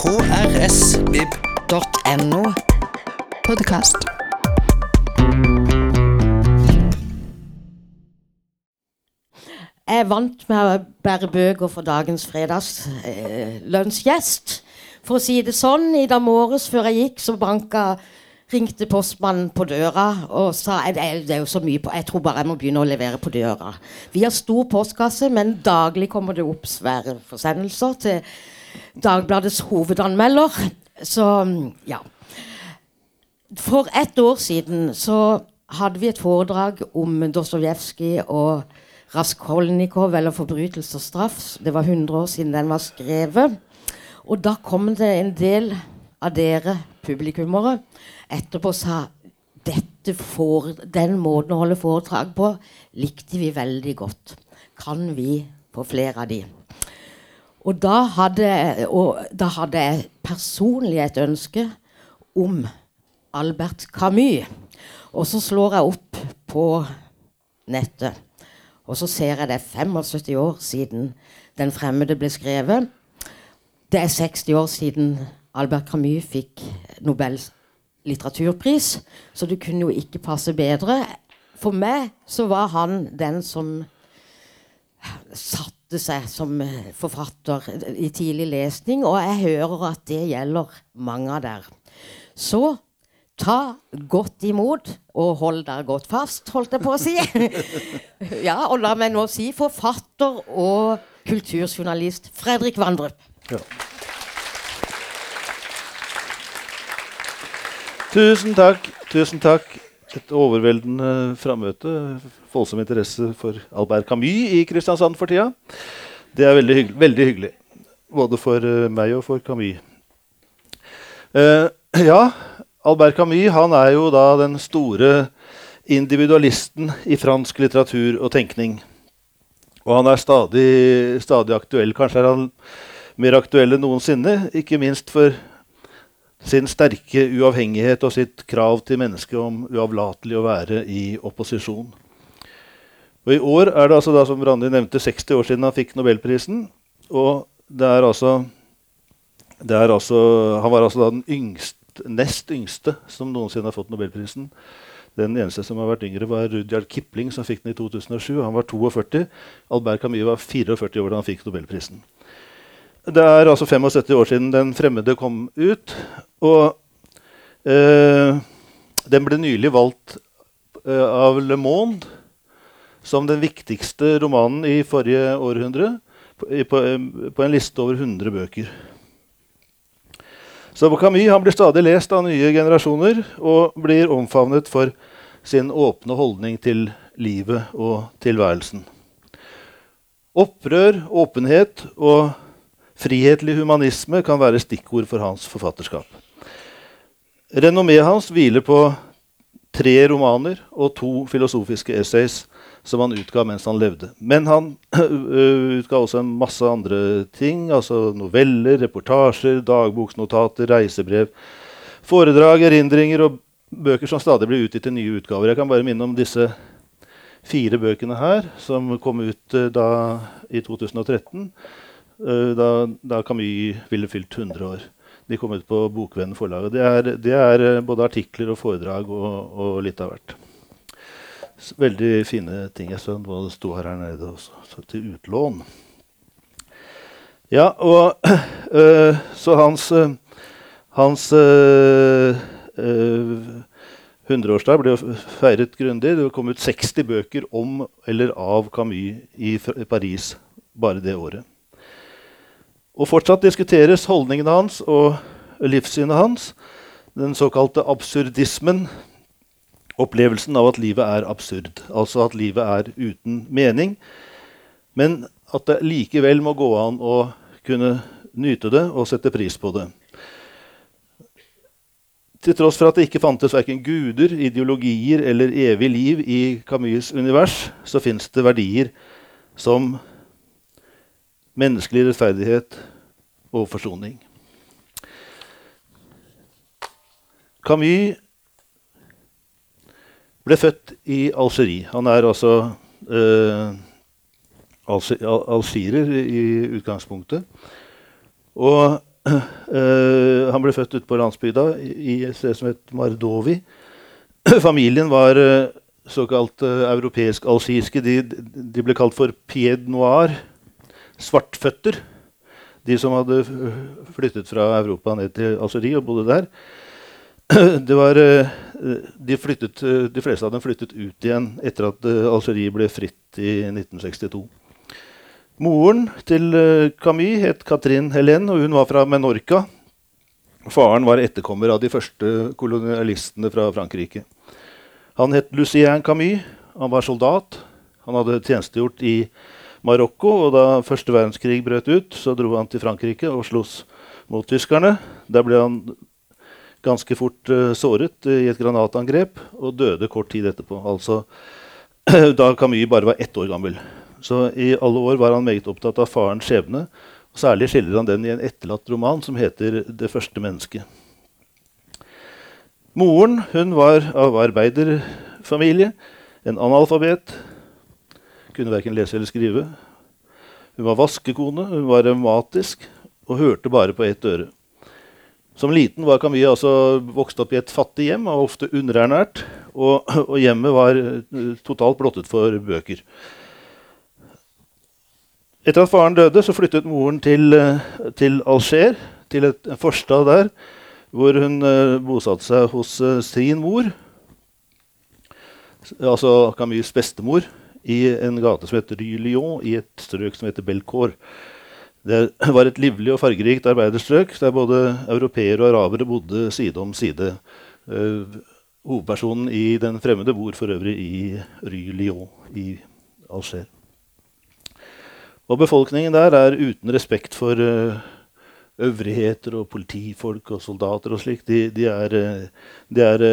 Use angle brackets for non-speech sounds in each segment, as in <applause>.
krsvib.no. Podkast. Jeg er vant med å bære bøker for dagens fredagslunsjgjest. for å si det sånn, i dag morges før jeg gikk, så banka ringte postmannen på døra og sa det er, det er jo så mye på, Jeg tror bare jeg må begynne å levere på døra. Vi har stor postkasse, men daglig kommer det opp svære forsendelser til Dagbladets hovedanmelder. Så ja. For ett år siden så hadde vi et foredrag om Dostojevskij og Raskolnikov, eller 'Forbrytelse og straff'. Det var 100 år siden den var skrevet. Og da kom det en del av dere publikummere etterpå og sa dette for, den måten å holde foredrag på likte vi veldig godt. Kan vi få flere av de? Og da hadde, og da hadde jeg personlig et ønske om Albert Camus. Og så slår jeg opp på nettet, og så ser jeg det er 75 år siden 'Den fremmede' ble skrevet. Det er 60 år siden Albert Camus fikk Nobels litteraturpris, så det kunne jo ikke passe bedre. For meg så var han den som satte seg som forfatter i tidlig lesning, og jeg hører at det gjelder mange av dere. Så ta godt imot, og hold dere godt fast, holdt jeg på å si. <laughs> ja, og la meg nå si forfatter og kulturjournalist Fredrik Vandrup. Ja. Tusen takk. Tusen takk. Et overveldende frammøte. Voldsom interesse for Albert Camus i Kristiansand for tida. Det er veldig hyggelig. Veldig hyggelig. Både for uh, meg og for Camus. Uh, ja, Albert Camus han er jo da den store individualisten i fransk litteratur og tenkning. Og han er stadig, stadig aktuell. Kanskje er han mer aktuell enn noensinne. Ikke minst for sin sterke uavhengighet og sitt krav til mennesket om uavlatelig å være i opposisjon. Og I år er det altså da, som Randi nevnte, 60 år siden han fikk Nobelprisen. Og det er altså, det er altså Han var altså da den yngste, nest yngste som noensinne har fått Nobelprisen. Den eneste som har vært yngre, var Rudyard Kipling, som fikk den i 2007. Han var 42. Albert Camus var 44 år da han fikk Nobelprisen. Det er altså 75 år siden 'Den fremmede' kom ut. Og eh, den ble nylig valgt eh, av Le Monde som den viktigste romanen i forrige århundre. På, på, på en liste over 100 bøker. Så Camus blir stadig lest av nye generasjoner og blir omfavnet for sin åpne holdning til livet og tilværelsen. Opprør, åpenhet og Frihetlig humanisme kan være stikkord for hans forfatterskap. Renommeet hans hviler på tre romaner og to filosofiske essays som han utga mens han levde. Men han <clears throat> utga også en masse andre ting. altså Noveller, reportasjer, dagboksnotater, reisebrev, foredrag, erindringer og bøker som stadig blir utgitt i nye utgaver. Jeg kan bare minne om disse fire bøkene her, som kom ut da i 2013. Eh, da, da Camus ville fylt 100 år. De kom ut på Bokvennen forlaget. Det er, det er, eh, både artikler og foredrag og, og, litt av hvert. Veldig fine ting. Jeg så det sto her nede også, til utlån. Ja, og øh, <clears throat> Så hans, hans øh, øh, 100-årsdag ble feiret grundig. Det kom ut 60 bøker om eller av Camus i Paris bare det året. Og fortsatt diskuteres holdningene hans og livssynet hans. Den såkalte absurdismen. Opplevelsen av at livet er absurd. Altså at livet er uten mening. Men at det likevel må gå an å kunne nyte det og sette pris på det. Til tross for at det ikke fantes verken guder, ideologier eller evig liv i Camus' univers, så fins det verdier som menneskelig rettferdighet og forsoning. Camus ble født i Algerie. Han er altså eh, algerer i utgangspunktet. Og <clears throat> eh, Han ble født ute på landsbygda i et sted som het Mardovi. <clears throat> Familien var eh, såkalt eh, europeisk-algirske. De, de ble kalt for pied noir, svartføtter. De som hadde flyttet fra Europa ned til Algerie og bodde der. <clears throat> Var, eh, de, flyttet, eh, de fleste av dem flyttet ut igjen etter at eh, Algerie ble fritt i 1962. Moren til Camille het Catherine Helene, og hun var fra Menorca. Faren var etterkommer av de første kolonialistene fra Frankrike. Han het Lucien Camille. Han var soldat. Han hadde tjenestegjort i Marokko, og da første verdenskrig brøt ut, så dro han til Frankrike og sloss mot tyskerne. Der ble han ganske fort uh, såret i et granatangrep og døde kort tid etterpå. Altså <clears throat> da Camus bare var ett år gammel. Så i alle år var han meget opptatt av farens skjebne. og Særlig skildrer han den i en etterlatt roman som heter 'Det første mennesket'. Moren hun var av arbeiderfamilie, en analfabet. Kunne verken lese eller skrive. Hun var vaskekone, hun var revmatisk og hørte bare på ett øre. Som liten var Camille altså vokst opp i et fattig hjem og ofte underernært. Og, og hjemmet var eh, totalt blottet for bøker. Etter at faren døde, så flyttet moren til, eh, til Alger, til et, en forstad der, hvor hun eh, bosatte seg hos sin mor, altså Camilles bestemor, i en gate som heter Rue Lyon, i et strøk som heter Belcourt. Det var et livlig og fargerikt arbeiderstrøk der både europeere og arabere bodde side om side. Uh, hovedpersonen i Den fremmede bor for øvrig i Rue Lyon i Alger. Og befolkningen der er uten respekt for uh, øvrigheter og politifolk og soldater og slikt. De, de er, eh, de er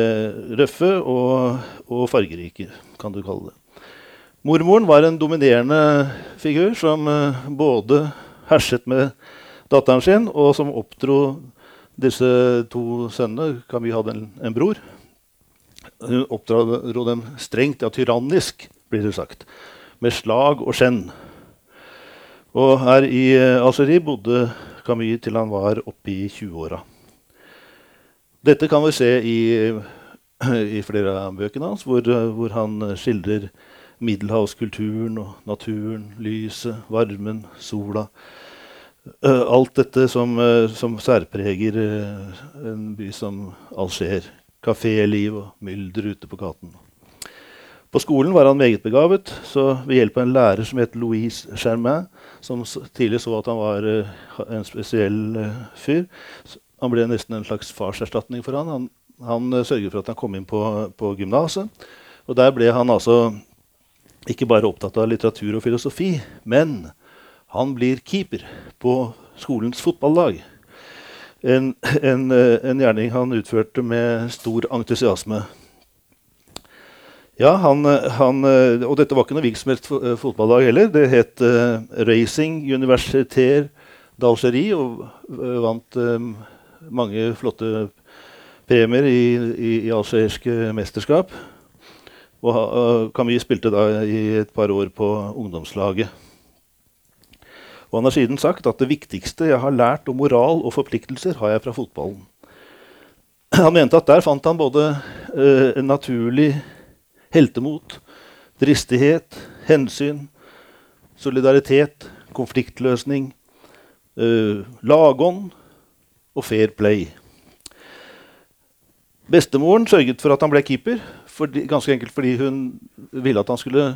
røffe og, og fargerike, kan du kalle det. Mormoren var en dominerende figur som eh, både herset med datteren sin, og som oppdro disse to sønnene. Camille hadde en, en bror. Hun oppdro dem strengt, ja tyrannisk, blir det sagt, med slag og skjenn. Og her i eh, Algerie bodde Camille til han var oppe i 20-åra. Dette kan vi se i, <clears throat> i flere av bøkene hans, hvor, eh, hvor han skildrer middelhavskulturen og naturen, lyset, varmen, sola. Eh, alt dette som, eh, som særpreger eh, en by som Alger. Kaféliv og mylder ute på gaten. På skolen var han meget begavet, så ved hjelp av en lærer som het Louise Germain, som tidlig så at han var en spesiell fyr Han ble nesten en slags farserstatning for han. Han, han sørget for at han kom inn på, på gymnaset. Og der ble han altså ikke bare opptatt av litteratur og filosofi, men han blir keeper på skolens fotballag. En, en, en gjerning han utførte med stor entusiasme. Ja, han, han, Og dette var ikke noe hvilket som fotballag heller. Det het uh, Racing Universitaire d'Algerie og vant um, mange flotte premier i, i, i algeriske mesterskap. Og og spilte da i et par år på ungdomslaget. Og han har siden sagt at det viktigste jeg har lært om moral og forpliktelser, har jeg fra fotballen. Han mente at der fant han både eh, en naturlig heltemot, dristighet, hensyn, solidaritet, konfliktløsning, eh, lagånd og fair play. Bestemoren sørget for at han ble keeper, fordi, ganske enkelt fordi hun ville at han skulle,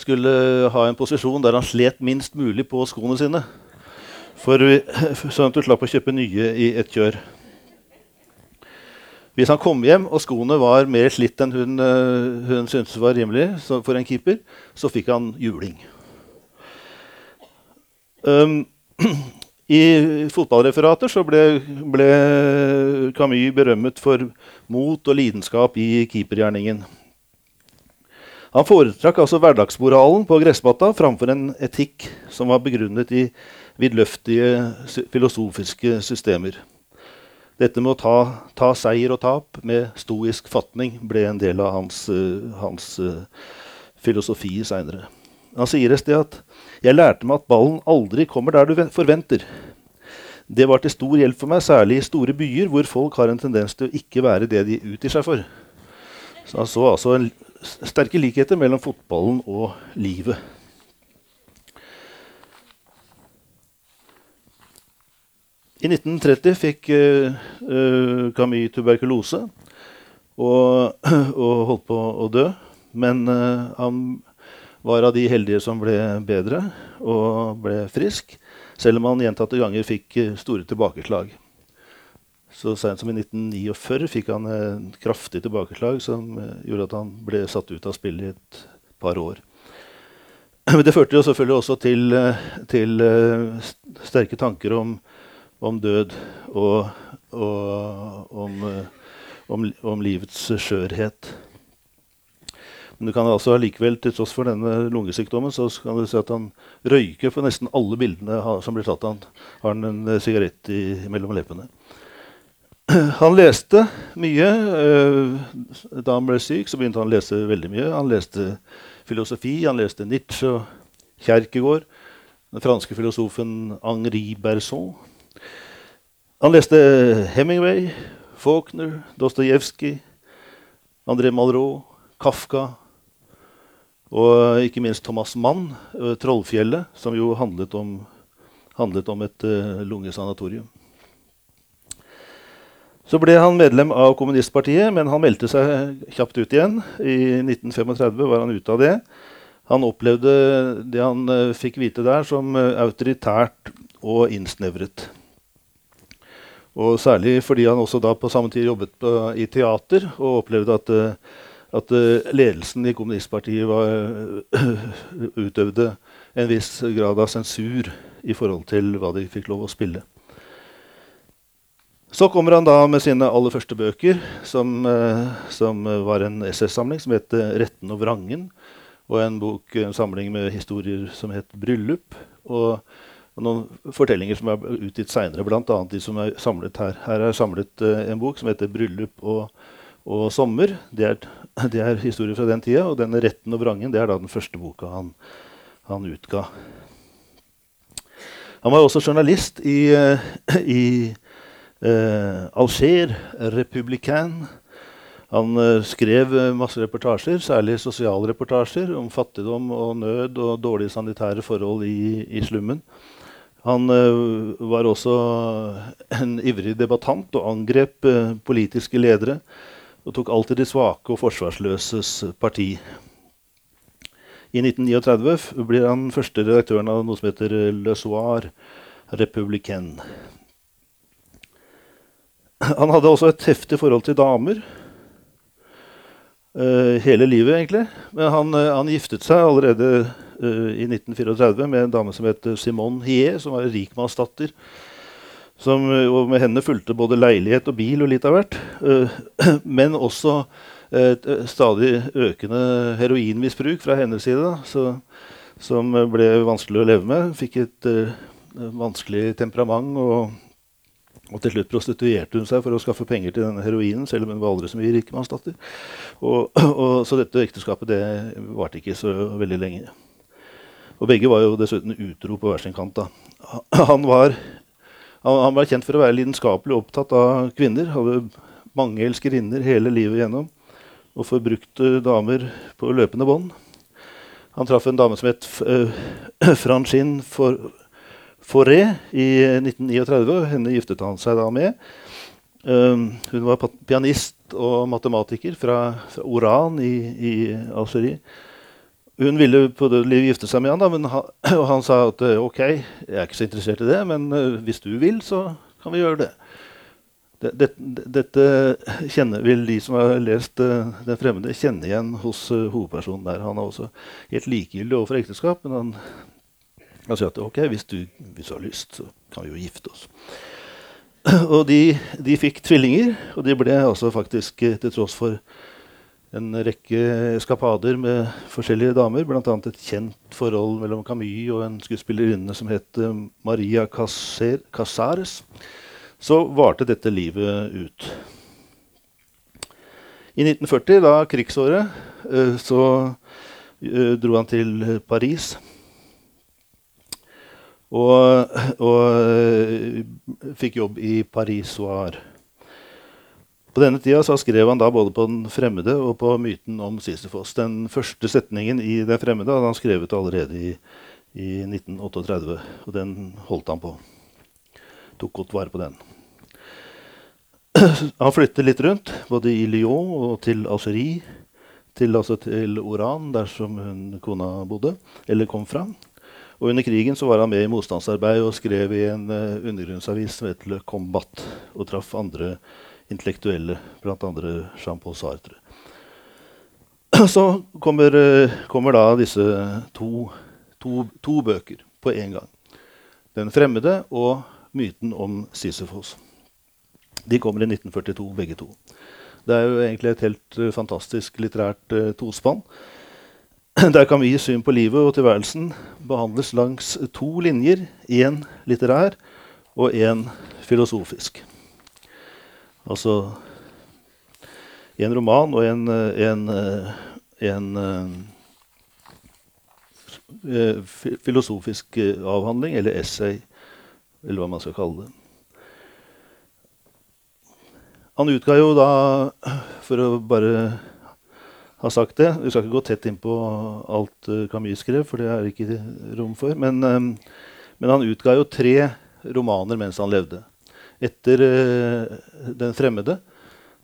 skulle ha en posisjon der han slet minst mulig på skoene sine. For, sånn at du slapp å kjøpe nye i ett kjør. Hvis han kom hjem og skoene var mer slitt enn hun, eh, hun syntes var rimelig for en keeper, så fikk han juling. Um, <clears throat> I fotballreferater så ble, ble Camus berømmet for mot og lidenskap i keepergjerningen. Han foretrakk altså hverdagsmoralen på gressmatta framfor en etikk som var begrunnet i vidløftige filosofiske systemer. Dette med å ta, ta seier og tap med stoisk fatning ble en del av hans, eh, hans eh, filosofi seinere. Han sier et sted at 'jeg lærte meg at ballen aldri kommer der du forventer'. Det var til stor hjelp for meg, særlig i store byer hvor folk har en tendens til å ikke være det de utgir seg for. Så han så altså en sterke likheter mellom fotballen og livet. I 1930 fikk uh, uh, Camille tuberkulose og, <clears throat> og, holdt på å dø. Men uh, han var av de heldige som ble bedre og ble frisk, selv om han gjentatte ganger fikk store tilbakeslag. Så seint som i 1949 fikk han et kraftig tilbakeslag som gjorde at han ble satt ut av spillet i et par år. <clears throat> Det førte jo selvfølgelig også til, til sterke tanker om om død og, og om, om, om, livets skjørhet. Men du kan altså likevel, til tross for denne lungesykdommen, så kan du si at han røyker på nesten alle bildene som blir tatt. Han har han en eh, sigarett i, mellom leppene. <clears throat> Han leste mye. Eh, da han ble syk, så begynte han å lese veldig mye. Han leste filosofi, han leste Nietzsche og Kjerkegård. Den franske filosofen Henri Berson han leste Hemingway, Faulkner, Dostojevskij, André Malraux, Kafka og ikke minst Thomas Mann, eh, 'Trollfjellet', som jo handlet om, handlet om et uh, lungesanatorium. Så ble han medlem av kommunistpartiet, men han meldte seg kjapt ut igjen. I 1935 var han ute av det. Han opplevde det han uh, fikk vite der, som uh, autoritært og innsnevret. Og særlig fordi han også da på samme tid jobbet på, i teater og opplevde at, eh, at eh, ledelsen i kommunistpartiet var, <clears throat> utøvde en viss grad av sensur i forhold til hva de fikk lov å spille. Så kommer han da med sine aller første bøker, som, eh, som var en SS-samling som het 'Retten og vrangen', og en bok, en samling med historier som het 'Bryllup'. og og noen fortellinger som er utgitt seinere, bl.a. de som er samlet her. Her er samlet en bok som heter 'Bryllup og, og sommer'. Det er, det er historier fra den tida. Og denne 'Retten og vrangen' det er da den første boka han, han utga. Han var også journalist i, uh, i uh, Alger, Republican. Han uh, skrev masse reportasjer, særlig sosiale reportasjer om fattigdom og nød og dårlige sanitære forhold i, i slummen. Han uh, var også en ivrig debattant og angrep uh, politiske ledere. Og tok alltid de svake og forsvarsløses parti. I 1939 blir han første redaktøren av noe som heter Le Soir Républicain. Han hadde også et heftig forhold til damer. Uh, hele livet, egentlig. Men han, han giftet seg allerede uh, i 1934 med en dame som het Simone Hie, som var rikmannsdatter. Som, eh, og med henne fulgte både leilighet og bil og litt av hvert. Uh, <clears throat> men også et stadig økende heroinmisbruk fra hennes side, da, så, som ble vanskelig å leve med. Fikk et vanskelig temperament. og og til slutt prostituerte hun seg for å skaffe penger til denne heroinen, selv om hun var aldri så mye rikmannsdatter. <clears throat> Så dette ekteskapet det varte ikke så veldig lenge. Og begge var jo dessuten utro på hver sin kant. da. <clears throat> Han var, han var kjent for å være lidenskapelig opptatt av kvinner. Hadde mange elskerinner hele livet gjennom. Og forbrukte damer på løpende bånd. Han traff en dame som het uh, <clears throat> Francine Fauré i 1939. Henne giftet han seg da med. Um, hun var pianist og matematiker fra, fra Oran i, i Algerie. Hun ville på det livet gifte seg med han, da, men han, <clears throat> og han sa at eh, ok, jeg er ikke så interessert i det, men uh, hvis du vil, så kan vi gjøre det. det, det dette kjenner, vil de som har lest uh, 'Den fremmede', kjenne igjen hos uh, hovedpersonen der. Han er også helt likegyldig overfor ekteskap, men han, han sier at ok, hvis du, hvis du, har lyst, så kan vi jo gifte oss. <clears throat> Og de, de fikk tvillinger, og de ble altså faktisk, til tross for en rekke eskapader med forskjellige damer, bl.a. et kjent forhold mellom Camus og en skuespillerinne som het eh, Maria Casares, så varte dette livet ut. I 1940, da krigsåret, eh, så eh, dro han til Paris. Og, og fikk jobb i Paris Soir. På denne tida så skrev han da både på Den fremmede og på myten om Sisyfos. Den første setningen i Den fremmede hadde han skrevet allerede i, i 1938, og den holdt han på. Tok godt vare på den. <clears throat> Han flyttet litt rundt, både i Lyon og til Algerie. Til, altså til Oran, der som hun, kona bodde, eller kom fra. Og under krigen så var han med i motstandsarbeid og skrev i en uh, undergrunnsavis som het Le Combat, og traff andre intellektuelle, bl.a. Jean-Paul Sartre. <clears throat> Så kommer, uh, kommer, da disse to, to, to bøker på én gang. 'Den fremmede' og 'Myten om Sisyfos'. De kommer i 1942, begge to. Det er jo egentlig et helt uh, fantastisk litterært uh, tospann. <clears throat> Der kan vi i syn på livet og tilværelsen behandles langs to linjer. Én litterær og én filosofisk. Altså en roman og en, en, en, en filosofisk avhandling, eller essay, eller hva man skal kalle det. Han utga jo da, for å bare ha sagt det Vi skal ikke gå tett inn på alt Camus skrev, for det er det ikke rom for. Men, men han utga jo tre romaner mens han levde. Etter uh, 'Den fremmede'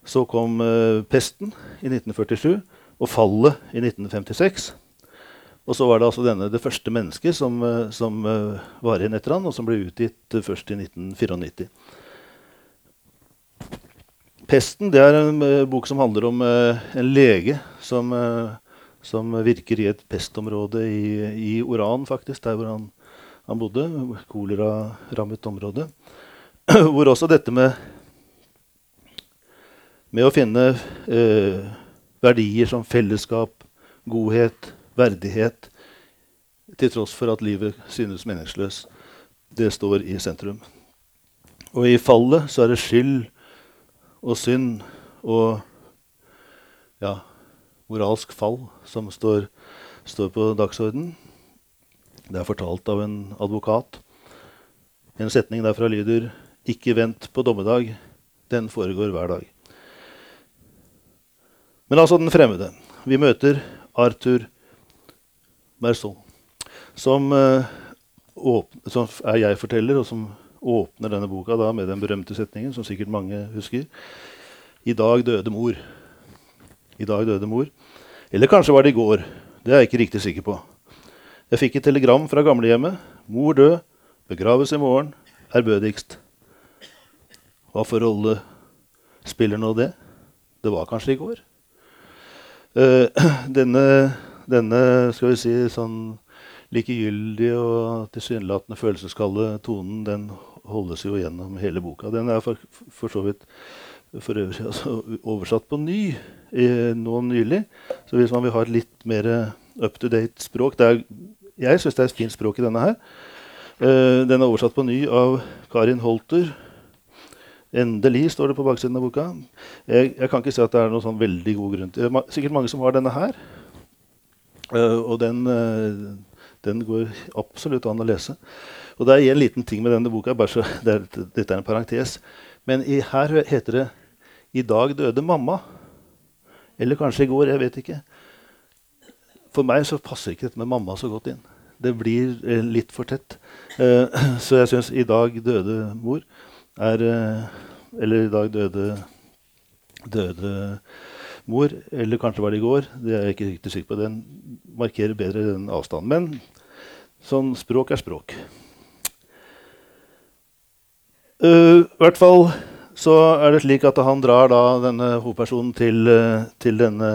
så kom uh, 'Pesten' i 1947 og 'Fallet' i 1956. Og så var det altså denne 'Det første mennesket' som, uh, som var igjen etter han, og som ble utgitt først i 1994. 'Pesten' det er en bok som handler om en lege som, som, virker i et pestområde i, i Oran, faktisk, der hvor han, han bodde. Kolerarammet område. <clears throat> hvor også dette med, med å finne eh, verdier som fellesskap, godhet, verdighet, til tross for at livet synes meningsløst, det står i sentrum. Og i fallet så er det skyld og synd og ja, moralsk fall som står, står på dagsordenen. Det er fortalt av en advokat. En setning derfra lyder ikke vent på dommedag. Den foregår hver dag. Men altså den fremmede. Vi møter Arthur Merson, som, uh, som er jeg-forteller, og som åpner denne boka da, med den berømte setningen, som sikkert mange husker. I dag døde mor. I dag døde mor. Eller kanskje var det i går. Det er jeg ikke riktig sikker på. Jeg fikk et telegram fra gamlehjemmet. Mor død. Begraves i morgen. Ærbødigst. Hva for rolle spiller nå det? Det var kanskje i går. Uh, <clears throat> denne, denne, skal vi si, sånn likegyldige og tilsynelatende følelseskalde tonen, den holdes jo gjennom hele boka. Den er for, for så vidt for øvrig altså, oversatt på ny i, nå nylig. Så hvis man vil ha et litt mer up to date språk er, Jeg syns det er et fint språk i denne her. Uh, den er oversatt på ny av Karin Holter Endelig, står det på baksiden av boka. Jeg, jeg, kan ikke si at det er noen sånn veldig god grunn til er sikkert mange som har denne her. Uh, og den, uh, den, går absolutt an å lese. Og det er en liten ting med denne boka. Så, <laughs> det er, dette er en parentes. Men i, her heter det 'I dag døde mamma'. Eller kanskje i går. Jeg vet ikke. For meg så passer ikke dette med mamma så godt inn. Det blir uh, litt for tett. <clears throat> så jeg syns 'I dag døde mor' er eh, Eller i dag døde, døde mor. Eller kanskje var det i går. Det er jeg ikke riktig sikker på. Den markerer bedre den avstanden. Men sånn språk er språk. Uh, I hvert fall så er det slik at han drar da denne hovedpersonen til, til denne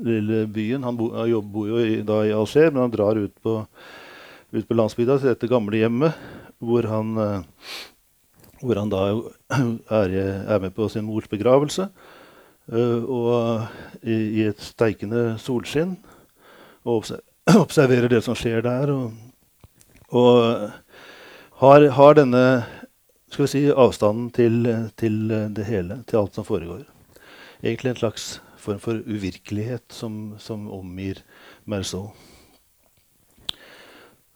lille byen. Han bo, bor jo i, da i Alger, men han drar ut på, ut på landsbygda til dette gamle hjemmet hvor han uh, hvor han da <clears throat> er, er, med på sin mors begravelse. Uh, og i, i, et steikende solskinn. Og <clears throat> observerer det som skjer der. Og, og har, har, denne skal vi si, avstanden til, til, det hele, til alt som foregår. Egentlig en slags form for uvirkelighet som, som omgir Merceau.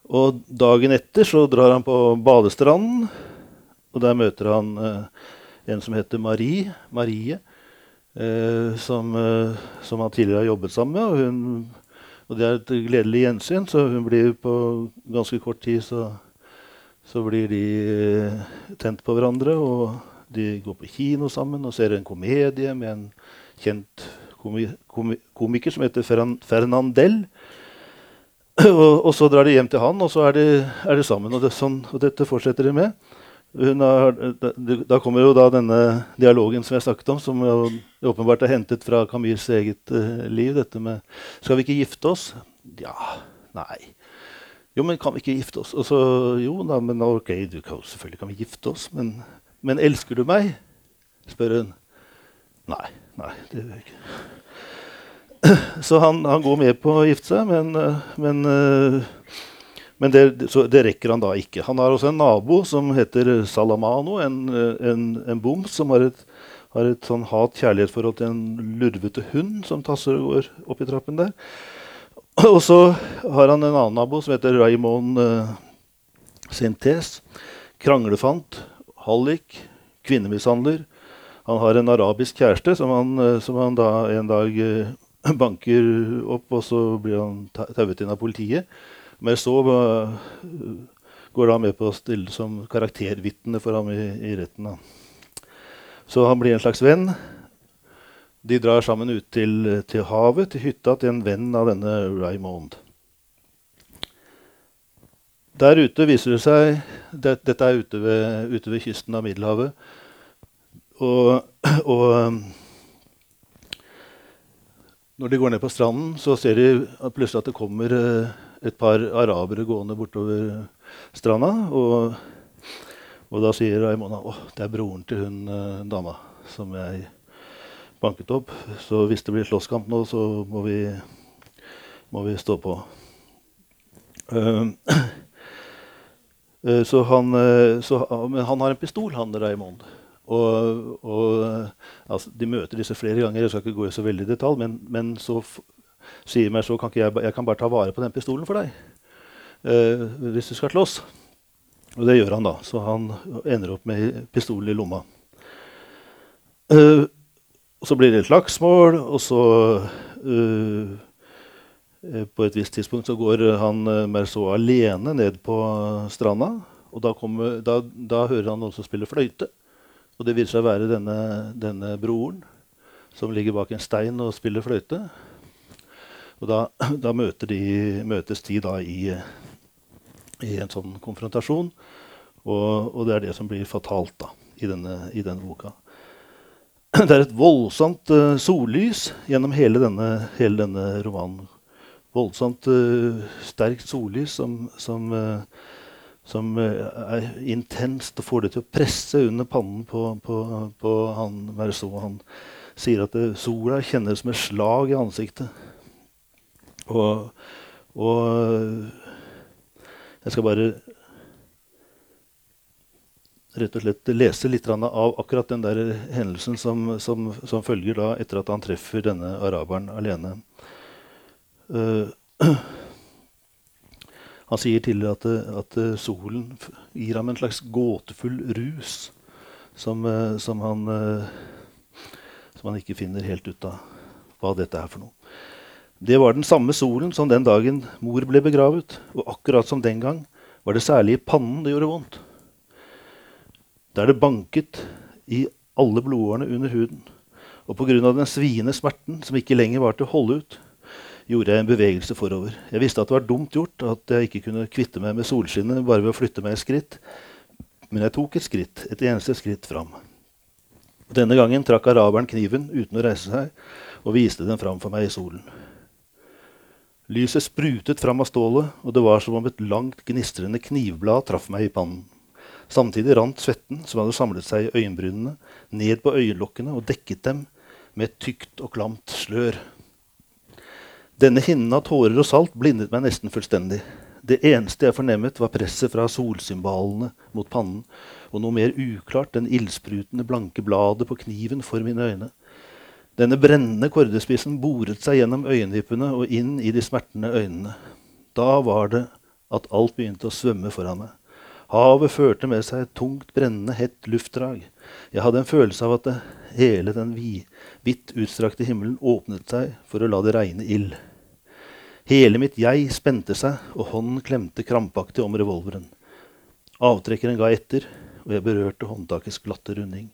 Og dagen etter så drar han på badestranden og der møter han eh, en som heter Marie. Marie eh, som, eh, som, han tidligere har jobbet sammen med. Og, hun, og det er et gledelig gjensyn, så hun blir på ganske kort tid så, så blir de eh, tent på hverandre. Og de går på kino sammen og ser en komedie med en kjent komi, komi, komiker som heter Ferran, Fernandel. <clears throat> Og, og, så drar de hjem til han, og så er de, er de sammen. Og, det, sånn, og, dette fortsetter de med. Har, da, kommer jo da denne dialogen som jeg snakket om, som jo åpenbart er hentet fra Camilles eget uh, liv. Dette med 'Skal vi ikke gifte oss?' Ja. Nei. Jo, men kan vi ikke gifte oss? Og så, jo da, men ok, du kan, selvfølgelig kan vi gifte oss, men, men elsker du meg? spør hun. Nei. Nei, det gjør jeg ikke. <clears throat> Så han, han, går med på å gifte seg, men, eh, men, eh, men det, det, rekker han da ikke. Han har også en nabo som heter Salamano, en, en, en boms som har et, har et sånn hat-kjærlighetsforhold til en lurvete hund som tasser og går opp i trappen der. Og så har han en annen nabo som heter Raymond eh, Sintes. Kranglefant, hallik, kvinnemishandler. Han har en arabisk kjæreste som han, som han da en dag banker opp, og så blir han tauet inn av politiet. Men så uh, går han med på å stille som karaktervitne for ham i, i retten. Da. Så han blir en slags venn. De drar sammen ut til, til, havet, til hytta til en venn av denne Raymond. Der ute viser det seg det, Dette er ute ved, ute ved, kysten av Middelhavet. Og, <clears throat> og når de går ned på stranden, så ser de plutselig at det kommer eh, et par arabere gående bortover stranda. Og, og da sier Raimona at det er broren til hun eh, dama som jeg banket opp. Så hvis det blir slåsskamp nå, så må vi, må vi stå på. Uh, så han, så, men han har en pistol, han Raymond. Og, og altså, De møter disse flere ganger. Jeg skal ikke gå i så veldig detalj, men, men så sier meg så kan ikke jeg, jeg kan bare ta vare på den pistolen for deg uh, hvis du skal slåss. Og det gjør han, da. Så han ender opp med pistolen i lomma. Uh, og så blir det et slagsmål, og så uh, På et visst tidspunkt så går han Merceau alene ned på stranda. Og da, kommer, da, da hører han noen som spiller fløyte. Og det viser seg å være denne, denne, broren som ligger bak en stein og spiller fløyte. Og da, <clears throat> da de, møtes de da i, i, en sånn konfrontasjon. Og, og, det er det som blir fatalt da, i denne, i denne boka. <clears throat> Det er et voldsomt uh, sollys gjennom hele denne, hele denne romanen. Voldsomt uh, sterkt sollys som, som uh, som er intenst og får det til å presse under pannen på, på, på han Merceau. Han sier at sola kjennes som et slag i ansiktet. Og, og jeg skal bare rett og slett lese litt av akkurat den der hendelsen som, som, som følger da etter at han treffer denne araberen alene. Uh, <clears throat> Han sier tidligere at, at, solen gir ham en slags gåtefull rus som, eh, som, han, eh, som han ikke finner helt ut av hva dette er for noe. Det var den samme solen som den dagen mor ble begravet. Og akkurat som den gang var det særlig i pannen det gjorde vondt. Der det banket i alle blodårene under huden. Og pga. den sviende smerten som ikke lenger var til å holde ut, gjorde jeg en bevegelse forover. Jeg visste at det var dumt gjort, at jeg ikke kunne kvitte meg med solskinnet bare ved å flytte meg et skritt. Men jeg tok et skritt, et eneste skritt fram. Denne gangen trakk araberen kniven uten å reise seg og viste den fram for meg i solen. Lyset sprutet fram av stålet, og det var som om et langt, gnistrende knivblad traff meg i pannen. Samtidig rant svetten, som hadde samlet seg i øyenbrynene, ned på øyelokkene og dekket dem med et tykt og klamt slør. Denne hinnen av tårer og salt blindet meg nesten fullstendig. Det eneste jeg fornemmet, var presset fra solsymbalene mot pannen, og noe mer uklart enn ildsprutende blanke bladet på kniven for mine øyne. Denne brennende kordespissen boret seg gjennom øyenvippene og inn i de smertende øynene. Da var det at alt begynte å svømme foran meg. Havet førte med seg et tungt, brennende, hett luftdrag. Jeg hadde en følelse av at det, hele den hvitt utstrakte himmelen åpnet seg for å la det regne ild. Hele mitt jeg spente seg, og hånden klemte krampaktig om revolveren. Avtrekkeren ga etter, og jeg berørte håndtakets glatte runding.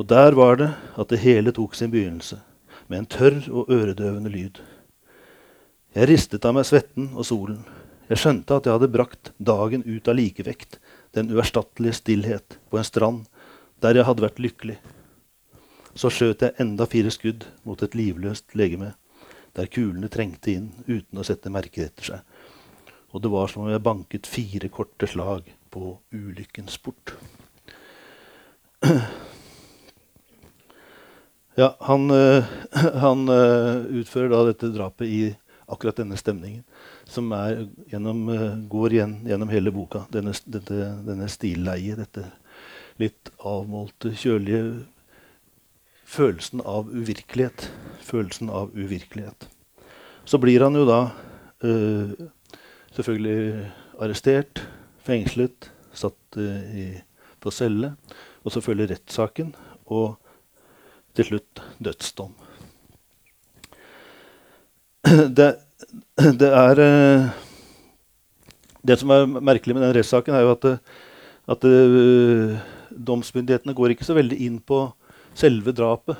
Og der var det at det hele tok sin begynnelse, med en tørr og øredøvende lyd. Jeg ristet av meg svetten og solen. Jeg skjønte at jeg hadde brakt dagen ut av likevekt, den uerstattelige stillhet, på en strand der jeg hadde vært lykkelig. Så skjøt jeg enda fire skudd mot et livløst legeme, der kulene trengte inn uten å sette merker etter seg. Og det var som om jeg banket fire korte slag på ulykkens port. <clears throat> Ja, han, øh, <clears throat> han øh, utfører da dette drapet i akkurat denne stemningen, som gjennom, uh, går igjen gjennom hele boka. Denne, dette, denne stilleie, dette litt avmålte, kjølige Følelsen av uvirkelighet. Følelsen av uvirkelighet. Så blir han jo da øh, selvfølgelig arrestert, fengslet, satt øh, i, på celle. Og så følger rettssaken, og til slutt dødsdom. <clears throat> det, det, er eh, Det som er merkelig med den rettssaken, er jo at, at uh, domsmyndighetene går ikke så veldig inn på selve drapet.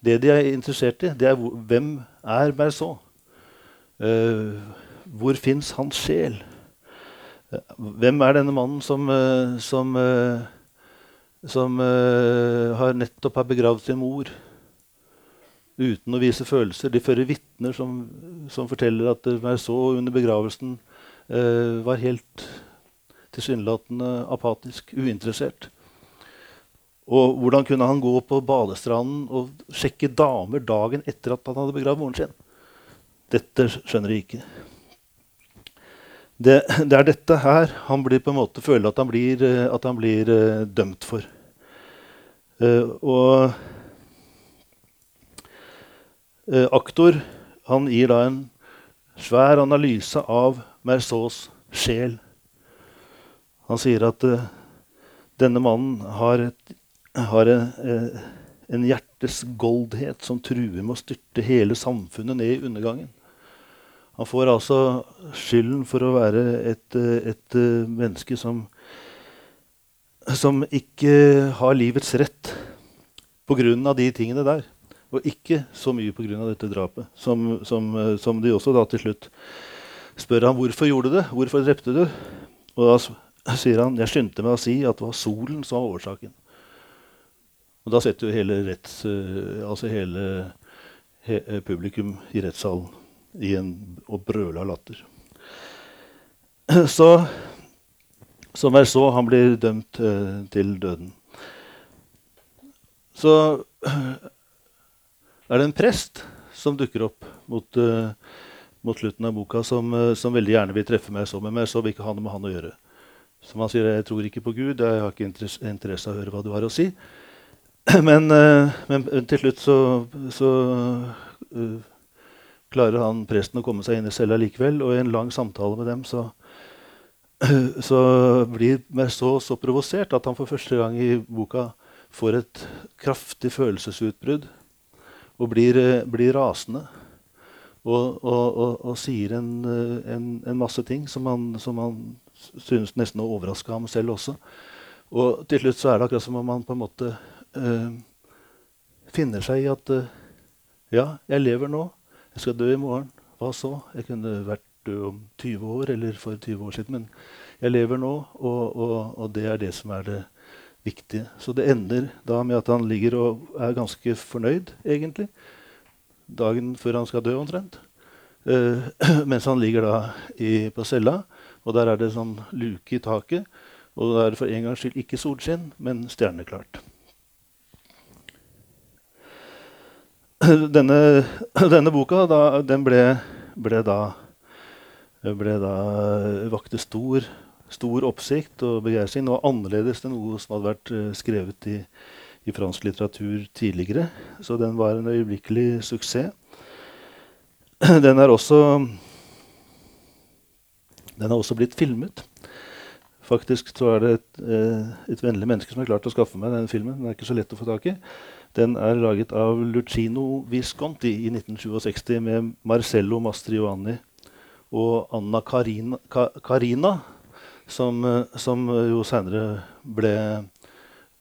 Det de er interessert i, det er hvem er Berceau? Uh, hvor fins hans sjel? Hvem er denne mannen som, uh, som, uh, har nettopp har begravd sin mor? uten å vise følelser. De fører vitner som, som, forteller at Merceau under begravelsen uh, var helt tilsynelatende apatisk, uinteressert. Og hvordan kunne han gå på badestranden og sjekke damer dagen etter at han hadde begravd moren sin? Dette skjønner de ikke. Det, det, er dette her han blir på en måte føler at han blir, eh, at han blir dømt for. Uh, og eh, aktor han gir da en svær analyse av Merceaus sjel. Han sier at eh, denne mannen har, et, har en, eh, en hjertes goldhet som truer med å styrte hele samfunnet ned i undergangen. Han får altså skylden for å være et, eh, et menneske som, som ikke har livets rett pga. de tingene der. Og ikke så mye pga. dette drapet, som, som, som, de også da til slutt spør ham hvorfor gjorde du det. Hvorfor drepte du? Og da sier han jeg skyndte meg å si at det var solen som var årsaken. Og da setter jo hele, retts, eh, altså hele he, eh, publikum i rettssalen i en, og brøla latter. <clears throat> Så som er så, han blir dømt uh, til døden. Så <clears throat> er det en prest som dukker opp mot, uh, mot slutten av boka, som, uh, som, veldig gjerne vil treffe meg så, men så vil ikke ha noe med han å gjøre. Som han sier, 'Jeg tror ikke på Gud, jeg har ikke interesse, av å høre hva du har å si'. <clears throat> Men, men til slutt så, så klarer han presten å komme seg inn i cella likevel, og i en lang samtale med dem så, <clears throat> så blir Merceau så provosert at han for første gang i boka får et kraftig følelsesutbrudd og blir, eh, blir rasende. Og, og, og, og sier en, eh, en, en, masse ting som han, som han synes nesten å overraske ham selv også. Og til slutt så er det akkurat som om han på en måte øh, finner seg i at øh, Ja, jeg lever nå. Jeg skal dø i morgen. Hva så? Jeg kunne vært død om 20 år eller for 20 år siden. Men jeg lever nå, og, og det er det som er det viktige. Så det ender da med at han ligger og er ganske fornøyd, egentlig. Dagen før han skal dø, omtrent. Uh, <clears throat> mens han ligger da i, på cella, og der er det sånn luke i taket. Og da er det for en gangs skyld ikke solskinn, men stjerneklart. <clears throat> Denne, <clears throat> denne boka da, den ble, ble da, ble da vakte stor stor oppsikt og begeistring. Noe annerledes enn noe som hadde vært uh, skrevet i, i, fransk litteratur tidligere. Så den var en øyeblikkelig suksess. <clears throat> Den er også, den er også blitt filmet. Faktisk så er det et, eh, et vennlig menneske som har klart å skaffe meg denne filmen. Den er ikke så lett å få tak i. Den er laget av Lucino Visconti i 1967 med Marcello Mastriani og Anna Carina, Karina som, eh, som jo seinere ble,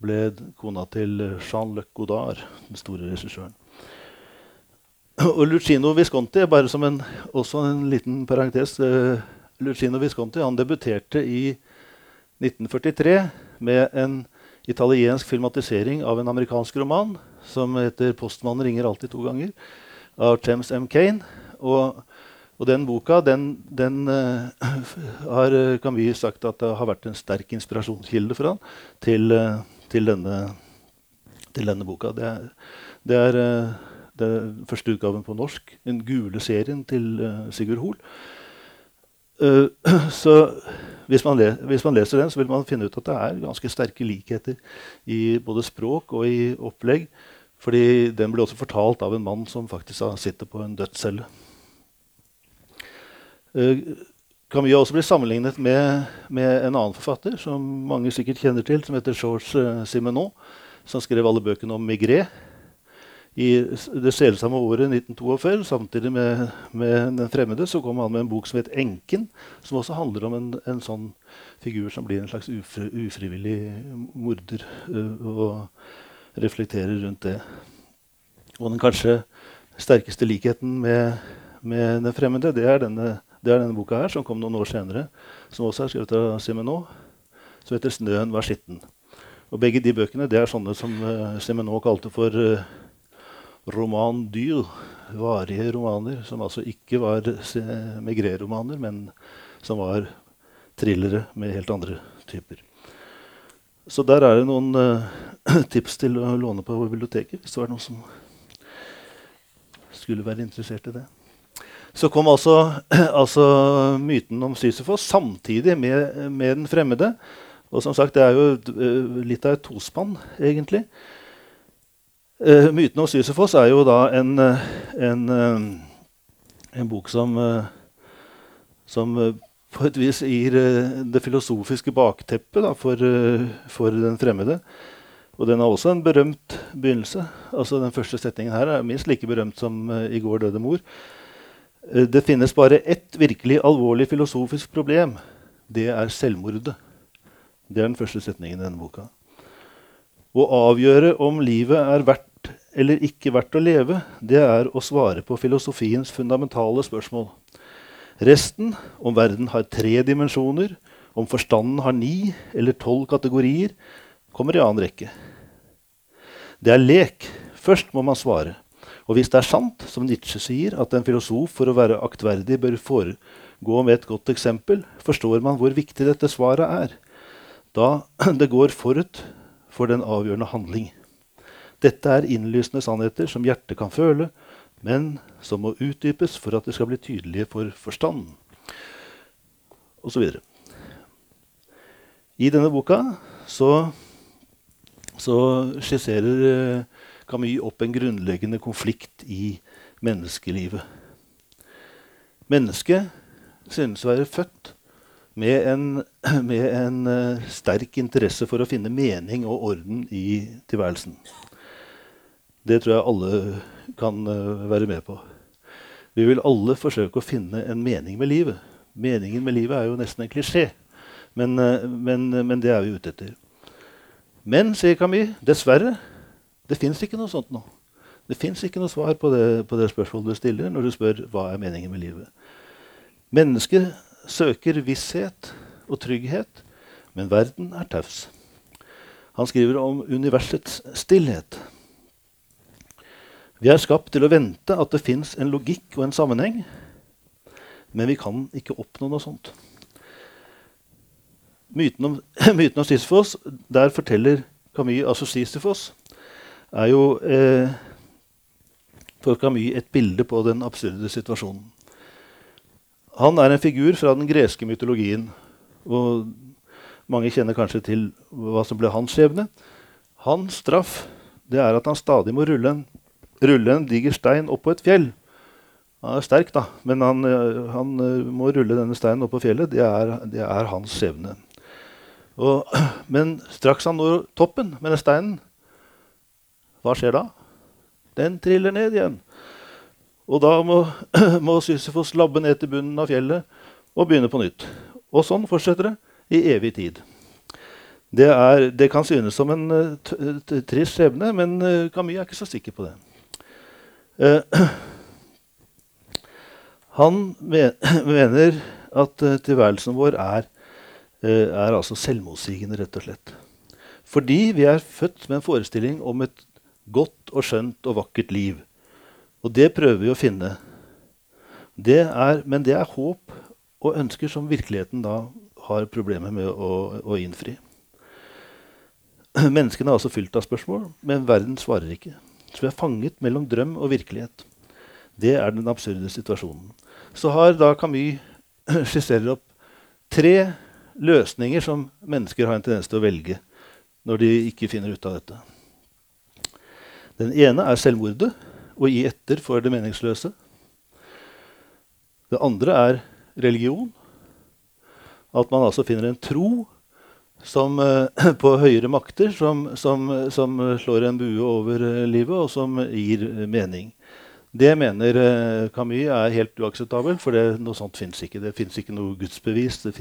ble kona til Jean-Luc Godard, den store regissøren. Og Lucino Visconti, bare som en, også en liten parentes uh, Lucino Visconti han debuterte i 1943 med en italiensk filmatisering av en amerikansk roman som heter 'Postmannen ringer alltid to ganger', av James M. Kane. Og, og den boka den, den uh, har vi sagt at det har vært en sterk inspirasjonskilde for han til, uh, til, denne, til denne, boka. Det er, det er uh, den første utgaven på norsk. Den gule serien til Sigurd Hoel. <clears throat> Så hvis man, hvis man, leser den, så vil man finne ut at det er ganske sterke likheter i både språk og i opplegg. Fordi den ble også fortalt av en mann som faktisk sitter på en dødscelle. Camus har også blitt sammenlignet med, med, en annen forfatter som mange sikkert kjenner til, som heter Georges Simenon, som skrev alle bøkene om Migré i det selsomme året 1942, samtidig med, med, 'Den fremmede', så kom han med en bok som het 'Enken', som også handler om en, en sånn figur som blir en slags ufri, ufrivillig morder, uh, og reflekterer rundt det. Og den kanskje sterkeste likheten med, med 'Den fremmede', det er, denne, det er denne boka her, som kom noen år senere, som også er skrevet av Simenon, som heter 'Snøen var skitten'. Og begge de bøkene det er sånne som uh, Simenon kalte for uh, roman dyr, varige romaner, som altså ikke var migré-romaner, men som var thrillere med helt andre typer. Så der er det noen uh, <clears throat> tips til å låne på biblioteket hvis det var noen som skulle være interessert i det. Så kom altså, <clears throat> altså myten om Sysifos samtidig med, med, den fremmede. Og som sagt, det er jo uh, litt av et tospann, egentlig. Uh, myten om Sysifos er jo da en, eh, en, en bok som, som på et vis gir det filosofiske bakteppet for, for, den fremmede. Og den har også en berømt begynnelse. Altså Den første setningen her er minst like berømt som 'I går døde mor'. Det finnes bare ett virkelig alvorlig filosofisk problem. Det er selvmordet. Det er den første setningen i denne boka. Å avgjøre om livet er verdt eller ikke verdt å leve, det er å svare på filosofiens fundamentale spørsmål. Resten, om verden har tre dimensjoner, om forstanden har ni eller tolv kategorier, kommer i annen rekke. Det er lek. Først må man svare. Og hvis det er sant, som Nietzsche sier, at en filosof for å være aktverdig bør foregå med et godt eksempel, forstår man hvor viktig dette svaret er. Da <clears throat> det går forut for den avgjørende handling. Dette er innlysende sannheter som hjertet kan føle, men som må utdypes for at de skal bli tydelige for forstanden. Og så videre. I denne boka så, så skisserer eh, Camus opp en grunnleggende konflikt i menneskelivet. Mennesket synes å være født med en, <clears throat> med en uh, sterk interesse for å finne mening og orden i tilværelsen. Det tror jeg alle kan uh, være med på. Vi vil alle forsøke å finne en mening med livet. Meningen med livet er jo nesten en klisjé, men, uh, men, men det er vi ute etter. Men, sier Camille, dessverre, det fins ikke noe sånt nå. Det fins ikke noe svar på det, på det spørsmålet du stiller når du spør hva er meningen med livet. Mennesket søker visshet og trygghet, men verden er taus. Han skriver om universets stillhet. Vi er skapt til å vente at det fins en logikk og en sammenheng, men vi kan ikke oppnå noe sånt. Myten om, <laughs> myten om Sisyfos, der forteller Camus altså Sisyfos, er jo eh, for Camus et bilde på den absurde situasjonen. Han er en figur fra den greske mytologien. Og mange kjenner kanskje til hva som ble hans skjebne. Hans straff det er at han stadig må rulle en, rulle en diger stein opp på et fjell. Han er sterk, da, men han, han må rulle denne steinen opp på fjellet. Det er, det er hans skjebne. Og, <clears throat> men straks han når toppen med den steinen, hva skjer da? Den triller ned igjen. Og da må, <clears throat> må Sisyfos labbe ned til bunnen av fjellet og begynne på nytt. Og sånn fortsetter det i evig tid. Det, er, det kan synes som en uh, trist skjebne, men uh, Camus er ikke så sikker på det. Eh, <clears throat> han <clears throat> mener at tilværelsen vår er, er altså selvmotsigende, rett og slett. Fordi vi er født med en forestilling om et godt og skjønt og vakkert liv. Og det prøver vi å finne. Det er, men det er håp og ønsker som virkeligheten da har problemer med å, å innfri. Menneskene er altså fylt av spørsmål, men verden svarer ikke. Så vi er fanget mellom drøm og virkelighet. Det er den absurde situasjonen. Så har da Camus <clears throat> skisserer opp tre løsninger som mennesker har en tendens til å velge når de ikke finner ut av dette. Den ene er selvmordet, å gi etter for det meningsløse. Det andre er religion. At man altså finner en tro som, uh, <clears throat> på høyere makter som, som, som, slår en bue over uh, livet, og som gir uh, mening. Det mener Camus er helt uakseptabelt, for det, noe sånt fins ikke. Det fins ikke noe gudsbevis. Det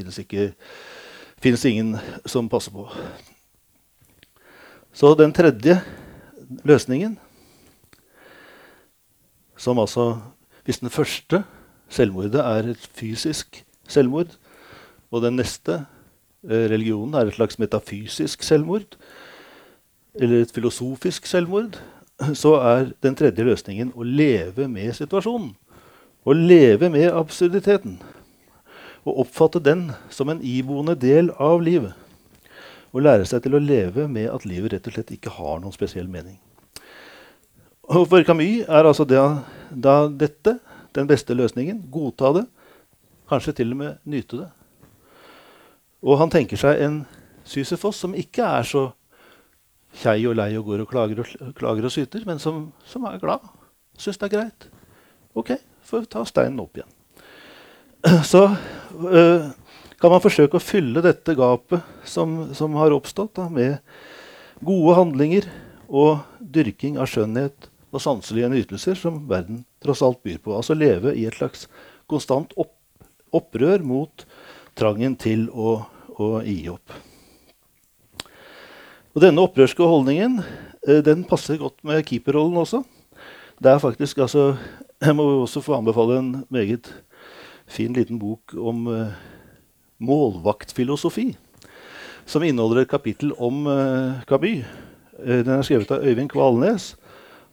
fins ingen som passer på. Så den tredje løsningen, som altså Hvis den første selvmordet er et fysisk selvmord, og den neste Eh, religionen er et slags metafysisk selvmord, eller et filosofisk selvmord, så er den tredje løsningen å leve med situasjonen. Å leve med absurditeten. Å oppfatte den som en iboende del av livet. Og lære seg til å leve med at livet rett og slett ikke har noen spesiell mening. Og for Camus er altså det, da dette den beste løsningen. Godta det. Kanskje til og med nyte det. Og han tenker seg en Sysefos som ikke er så kjei og lei og går og klager og, klager og syter, men som, som er glad. Syns det er greit. OK, får ta steinen opp igjen. <clears throat> Så øh, kan man forsøke å fylle dette gapet som, som har oppstått, da, med gode handlinger og dyrking av skjønnhet og sanselige nytelser som verden tross alt byr på. Altså leve i et slags konstant opp, opprør mot trangen til å å gi opp. Og Denne opprørske holdningen eh, den passer godt med keeperrollen også. Det er faktisk, altså, <clears throat> Jeg må også få anbefale en meget fin liten bok om uh, målvaktfilosofi. Som inneholder et kapittel om uh, Camus. Uh, den er skrevet av Øyvind Kvalnes.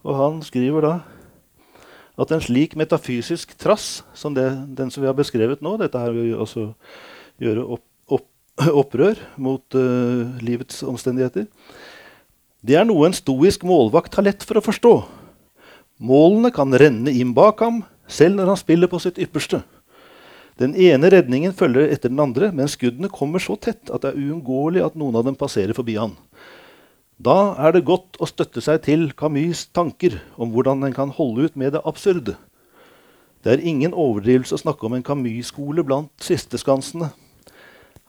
Og han skriver da at en slik metafysisk trass som det, den som vi har beskrevet nå Dette her vil vi også gjøre opp <clears throat> opprør mot uh, livets omstendigheter. Det er noe en stoisk målvakt har lett for å forstå. Målene kan renne inn bak ham, selv når han spiller på sitt ypperste. Den ene redningen følger etter den andre, men skuddene kommer så tett at det er uunngåelig at noen av dem passerer forbi han. Da er det godt å støtte seg til Camus' tanker om hvordan en kan holde ut med det absurde. Det er ingen overdrivelse å snakke om en Camus-skole blant sisteskansene.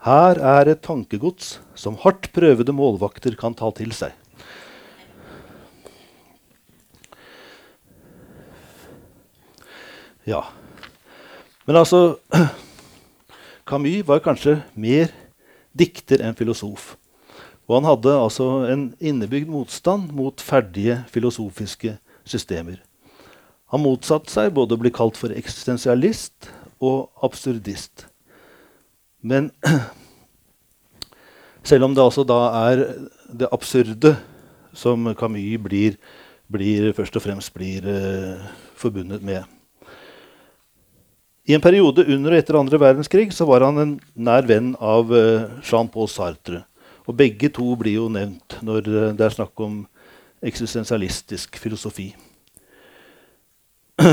Her er et tankegods som hardt prøvede målvakter kan ta til seg. Ja. Men altså <clears throat> Camus var kanskje mer dikter enn filosof. Og han hadde altså en innebygd motstand mot ferdige filosofiske systemer. Han motsatte seg både å bli kalt for eksistensialist og absurdist. Men <clears throat> selv om det altså da er det absurde som Camus blir, blir først og fremst blir uh, forbundet med. I en periode under og etter andre verdenskrig så var han en nær venn av uh, Jean-Paul Sartre. Og begge to blir jo nevnt når uh, det er snakk om eksistensialistisk filosofi. <clears throat>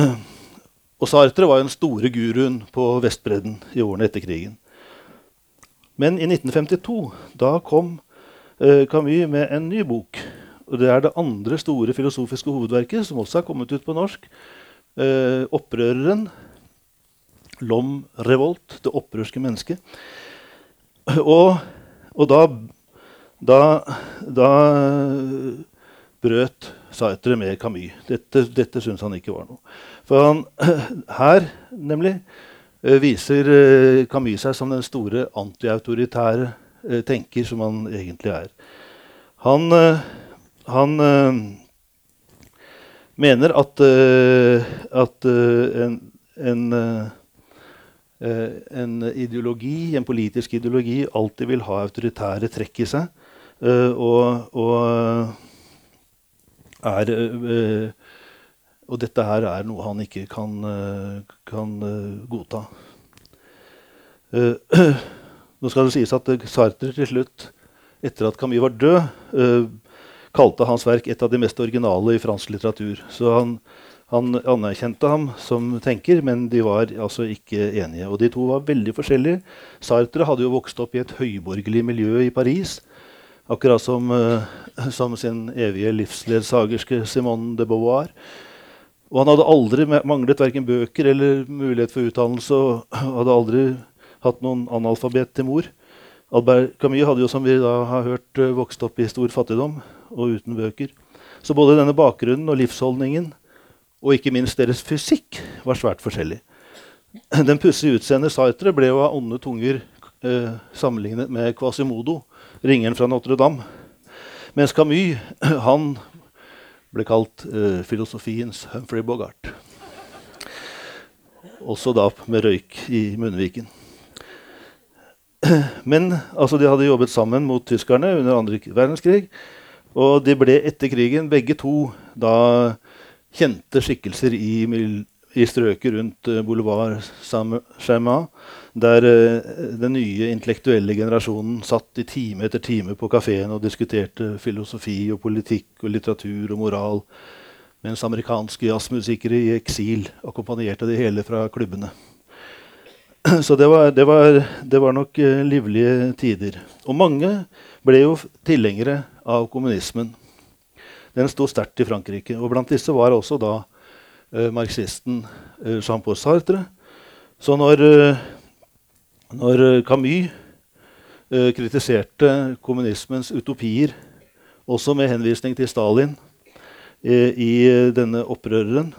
og Sartre var jo den store guruen på Vestbredden i årene etter krigen. Men i 1952 da kom uh, Camus med en ny bok. Og Det er det andre store filosofiske hovedverket, som også er kommet ut på norsk. 'Opprøreren'. L'homme revolt, det opprørske mennesket. Og Og da, da, da brøt Saitre med Camus. Dette, dette syntes han ikke var noe. For han, her, nemlig, eh, viser eh, Camus seg som den store antiautoritære eh, tenker som han egentlig er. Han, han mener at, at en, en, en, ideologi, en politisk ideologi alltid vil ha autoritære trekk i seg. og, og er øh, Og dette her er noe han ikke kan, kan godta. <clears throat> nå skal det sies at Sartre til slutt, etter at Camus var død, kalte hans verk et av de mest originale i fransk litteratur. Så han, han anerkjente ham som tenker, men de var altså ikke enige. Og de to var veldig forskjellige. Sartre hadde jo vokst opp i et høyborgerlig miljø i Paris. Akkurat som, uh, som sin evige livsledsagerske Simone de Beauvoir. Og han hadde aldri manglet verken bøker eller mulighet for utdannelse. Og hadde aldri hatt noen analfabet til mor. Albert Camus hadde jo, som vi da har hørt, eh, vokst opp i stor fattigdom og uten bøker. Så både denne bakgrunnen og livsholdningen, og ikke minst deres fysikk, var svært forskjellig. Den pussige utseendet Sartre ble jo av onde tunger eh, sammenlignet med Quasimodo, ringeren fra Notre-Dame. Mens Camus <clears throat> han ble kalt eh, filosofiens Humphrey Bogart. Også da med røyk i munnviken. <clears throat> Men altså, de hadde jobbet sammen mot tyskerne under andre verdenskrig. Og de ble etter krigen begge to da kjente skikkelser i, i strøket rundt uh, Boulevard Saint-Germain der uh, den nye intellektuelle generasjonen satt i time etter time på kafeen og diskuterte filosofi og politikk og litteratur og moral, mens amerikanske jazzmusikere i eksil akkompagnerte det hele fra klubbene. <clears throat> Så det var, det var, det var nok uh, livlige tider. Og mange ble jo tilhengere av kommunismen. Den sto sterkt i Frankrike. Og blant disse var også da uh, marxisten Jean-Paul Sartre. Så når når eh, Camus eh, kritiserte kommunismens utopier, også med henvisning til Stalin, eh, i denne opprøreren,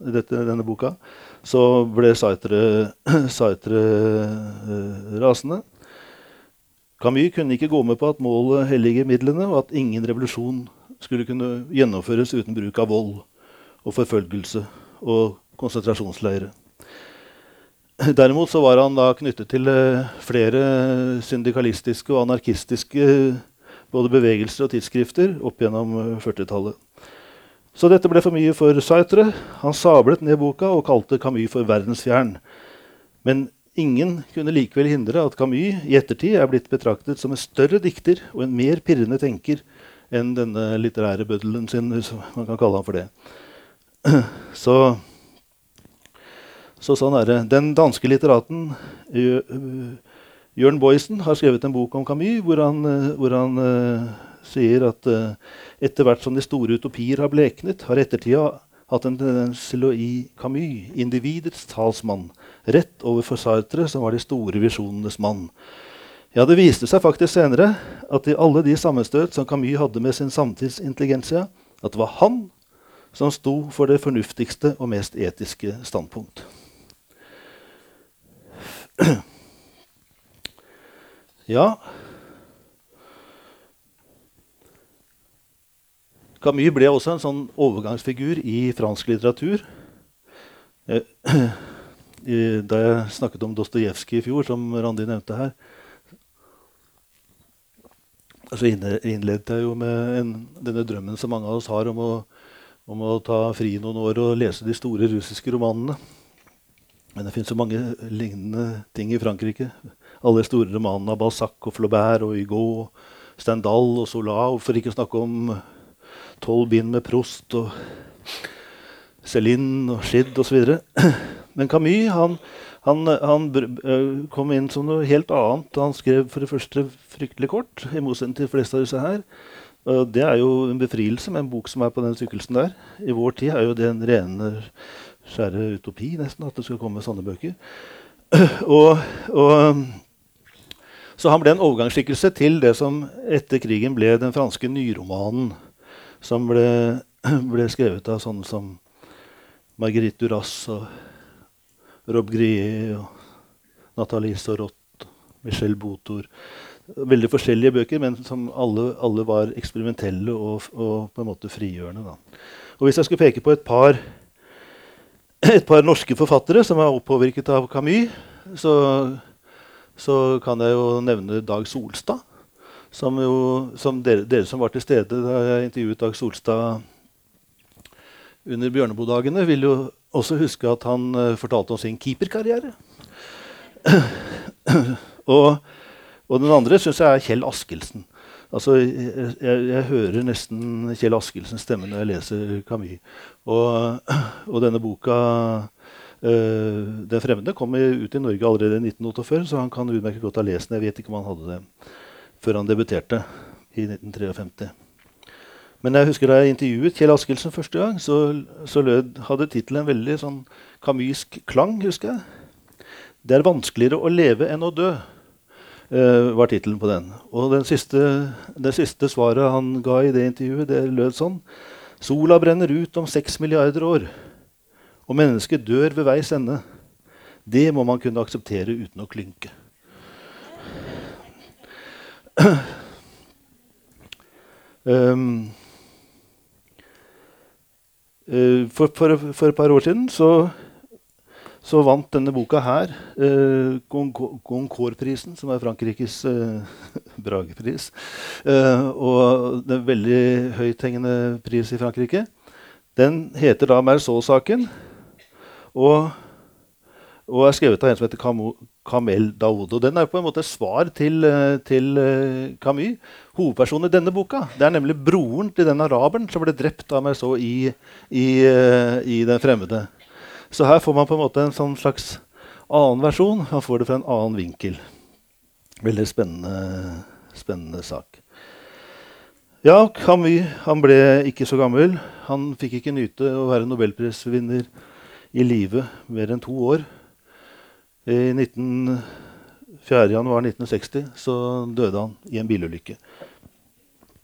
dette, denne boka, så ble Sartre, <clears throat> Sartre eh, rasende. Camus kunne ikke gå med på at målet helliger midlene, og at ingen revolusjon skulle kunne gjennomføres uten bruk av vold og forfølgelse og konsentrasjonsleirer. Derimot så var han da knyttet til eh, flere syndikalistiske og anarkistiske både bevegelser og tidsskrifter opp gjennom 40-tallet. Eh, så dette ble for mye for Saitre. Han sablet ned boka og kalte Camus for verdensfjern. Men ingen kunne likevel hindre at Camus i ettertid er blitt betraktet som en større dikter og en mer pirrende tenker enn denne litterære bøddelen sin, hvis man kan kalle ham for det. <clears throat> Så så sånn er det. Den danske litteraten Jørn Boysen har skrevet en bok om Camus hvor han, hvor han uh, sier at uh, etter hvert som de store utopier har bleknet, har ettertida hatt en tendens til å gi Camus, individets talsmann, rett overfor Sartre, som var de store visjonenes mann. Ja, Det viste seg faktisk senere at i alle de sammenstøt som Camus hadde med sin samtidsintelligensia, at det var han som sto for det fornuftigste og mest etiske standpunkt. Ja Camus ble også en sånn overgangsfigur i fransk litteratur. Eh, <clears throat> da jeg snakket om Dostojevskij i fjor, som Randi nevnte her, så innledet jeg jo med en, denne drømmen som mange av oss har om å, om å ta fri noen år og lese de store russiske romanene. Men det finnes så mange lignende ting i Frankrike. Alle store romanene av Balzac og Flaubert og Hugo og Stendhal og Sola, for ikke å snakke om tolv bind med Prost og Céline og Schidd osv. <clears throat> Men Camus han, han, han, kom inn som noe helt annet. Han skrev for det første fryktelig kort, i motsetning til de fleste av disse her. Det er jo en befrielse med en bok som er på den tykkelsen der. I vår tid er jo det en rene skjære utopi nesten at det skal komme sånne bøker. <clears throat> og, og, Så han ble en overgangsskikkelse til det som etter krigen ble den franske nyromanen. Som ble, <clears throat> ble skrevet av sånne som Marguerite Duras og Rob Grier og Nathalie Sorot, Michel Botor. Veldig forskjellige bøker, men som alle, alle var eksperimentelle og, og, på en måte frigjørende. Da. Og Hvis jeg skulle peke på et par, <clears throat> et par norske forfattere som er påvirket av Camus, så, så, kan jeg jo nevne Dag Solstad. Som, jo, som dere, dere, som var til stede da jeg intervjuet Dag Solstad under Bjørneboe-dagene, vil jo også huske at han uh, fortalte om sin keeperkarriere. <clears throat> og og den andre syns jeg er Kjell Askelsen. Altså, jeg, jeg, hører nesten Kjell Askildsens stemme når jeg leser Camus. Og, <clears throat> og denne boka uh, 'Den fremmede' kom ut i Norge allerede i 1948, så han kan utmerket godt ha lest den. Jeg vet ikke om han hadde det før han debuterte i 1953. Men jeg husker da jeg intervjuet Kjell Askelsen første gang, så, så lød, hadde tittelen en veldig sånn kamysk klang. husker jeg. Det er vanskeligere å leve enn å dø uh, var tittelen på den. Og den siste, det siste svaret han ga i det intervjuet, det lød sånn Sola brenner ut om seks milliarder år, og mennesket dør ved veis ende. Det må man kunne akseptere uten å klynke. Um, <clears throat> for, for, for, et par år siden så så vant denne boka her eh, Goncourt-prisen, som er Frankrikes eh, <laughs> Bragepris. Eh, og det er veldig høythengende pris i Frankrike. Den heter da Merceau-saken. Og, og, er skrevet av en som heter Kamel Daoud. Og den er på en måte svar til, eh, til uh, Camus. Hovedpersonen i denne boka det er nemlig broren til den araberen som ble drept av Merceau i, i, uh, i Den fremmede. Så her får man på en måte en sånn slags annen versjon. Man får det fra en annen vinkel. Veldig spennende, spennende sak. Ja, Camus han ble ikke så gammel. Han fikk ikke nyte å være nobelprisvinner i live mer enn to år. I 19, 4. januar 1960 så døde han i en bilulykke.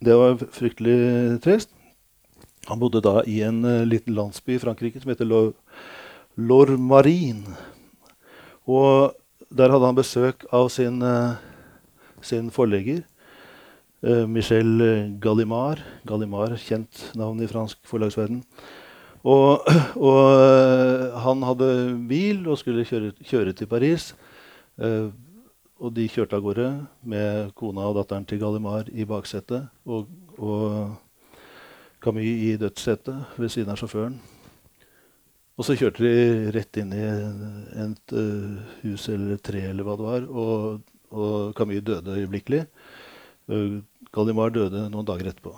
Det var fryktelig trist. Han bodde da i en uh, liten landsby i Frankrike som heter Lou Lormarin. Og der hadde han besøk av sin, uh, sin forlegger. Uh, Michel Gallimard. Gallimard, Kjent navn i fransk forlagsverden. Og, <clears throat> og han hadde bil og skulle kjøre, kjøre til Paris. og de kjørte av gårde med kona og datteren til Gallimard i baksetet. Og, og Camus i dødssetet ved siden av sjåføren. Og så kjørte de rett inn i et uh, hus eller et tre eller hva det var. Og, og Camus døde øyeblikkelig. Uh, Gallimard døde noen dager etterpå.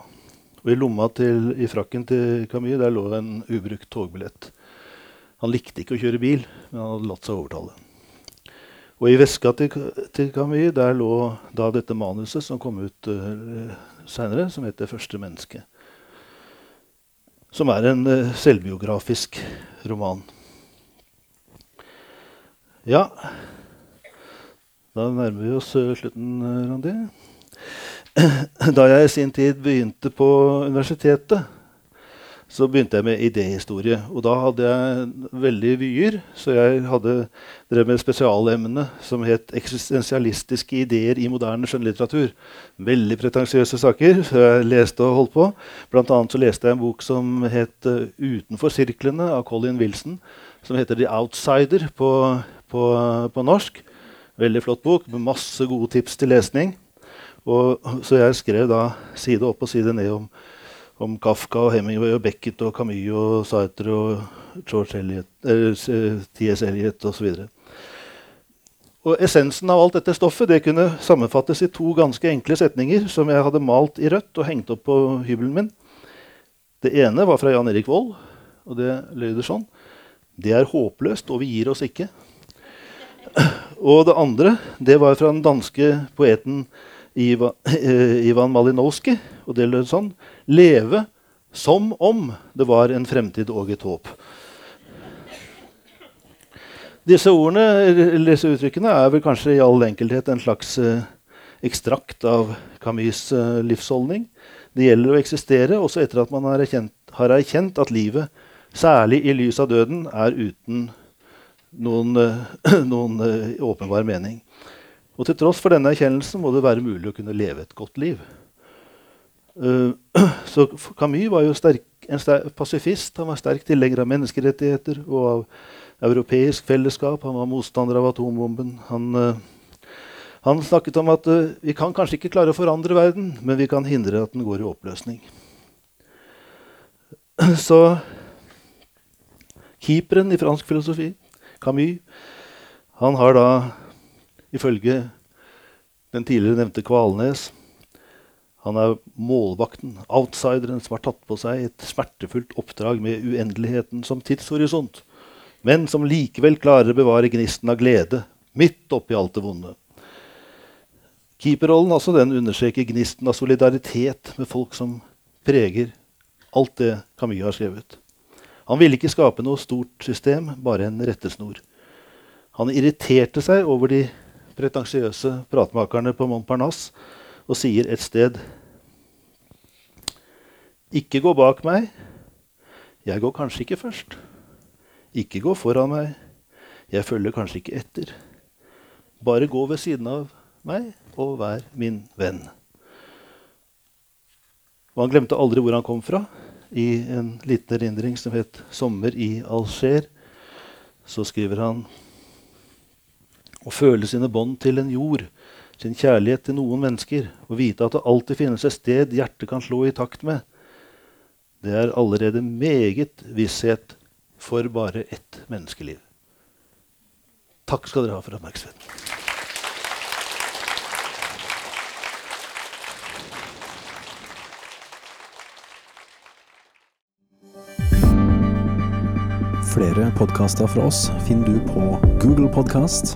Og i lomma til, i frakken til Camus der lå en ubrukt togbillett. Han likte ikke å kjøre bil, men han hadde latt seg overtale. Og i veska til, til Camus der lå da dette manuset som kom ut uh, seinere, som heter 'Første menneske' som er en uh, selvbiografisk roman. Ja Da nærmer vi oss uh, slutten, Randi. <clears throat> Da jeg i sin tid begynte på universitetet, så begynte jeg med idéhistorie. Og da hadde jeg veldig vyer, så jeg hadde drev med spesialemne som het 'Eksistensialistiske ideer i moderne skjønnlitteratur'. Veldig pretensiøse saker, så jeg leste og holdt på. Blant annet så leste jeg en bok som het 'Utenfor sirklene' av Colin Wilson. Som heter 'The Outsider' på, på, på norsk. Veldig flott bok med masse gode tips til lesning. Og, så jeg skrev da side opp og side ned om om Kafka og Hemingway og Beckett og Camus og Sartre og George Eliot, eh, T.S. Eliot osv. Og Essensen av alt dette stoffet det kunne sammenfattes i to ganske enkle setninger som jeg hadde malt i rødt og hengt opp på hybelen min. Det ene var fra Jan Erik Vold, og det lyder sånn. Det er håpløst, og vi gir oss ikke. <clears throat> Og det andre det var fra den danske poeten Ivan, Ivan Malinowski, og det lød sånn Leve som om det var en fremtid og et håp. Disse ordene, disse uttrykkene er vel kanskje i all enkelhet en slags eh, ekstrakt av Camus' eh, livsholdning. Det gjelder å eksistere også etter at man har erkjent, har erkjent at livet, særlig i lys av døden, er uten noen, eh, <clears throat> noen eh, åpenbar mening. Og til tross for denne erkjennelsen må det være mulig å kunne leve et godt liv. Uh, <clears throat> så Camus var jo sterk, en sterk pasifist. Han var sterk tilhenger av menneskerettigheter og av europeisk fellesskap. Han var motstander av atombomben. Han, uh, han snakket om at uh, vi kan kanskje ikke klare å forandre verden, men vi kan hindre at den går i oppløsning. <clears throat> Så keeperen i fransk filosofi, Camus, han har da ifølge den tidligere nevnte Kvalnes han er målvakten, outsideren, som har tatt på seg et smertefullt oppdrag med uendeligheten som tidshorisont, men som likevel klarer å bevare gnisten av glede midt oppi alt det vonde. Keeperrollen altså, den understreker gnisten av solidaritet med folk som preger alt det Camus har skrevet. Han ville ikke skape noe stort system, bare en rettesnor. Han irriterte seg over de pretensiøse pratmakerne på Montparnasse og sier et sted Ikke gå bak meg. Jeg går kanskje ikke først. Ikke gå foran meg. Jeg følger kanskje ikke etter. Bare gå ved siden av meg og vær min venn. Og han glemte aldri hvor han kom fra. I en liten erindring som het 'Sommer i Alger', så skriver han å føle sine bånd til en jord sin kjærlighet til noen mennesker og vite at det alltid finnes et sted hjertet kan slå i takt med, det er allerede meget visshet for bare ett menneskeliv. Takk skal dere ha for oppmerksomheten. Flere podkaster fra oss finner du på Google Podkast,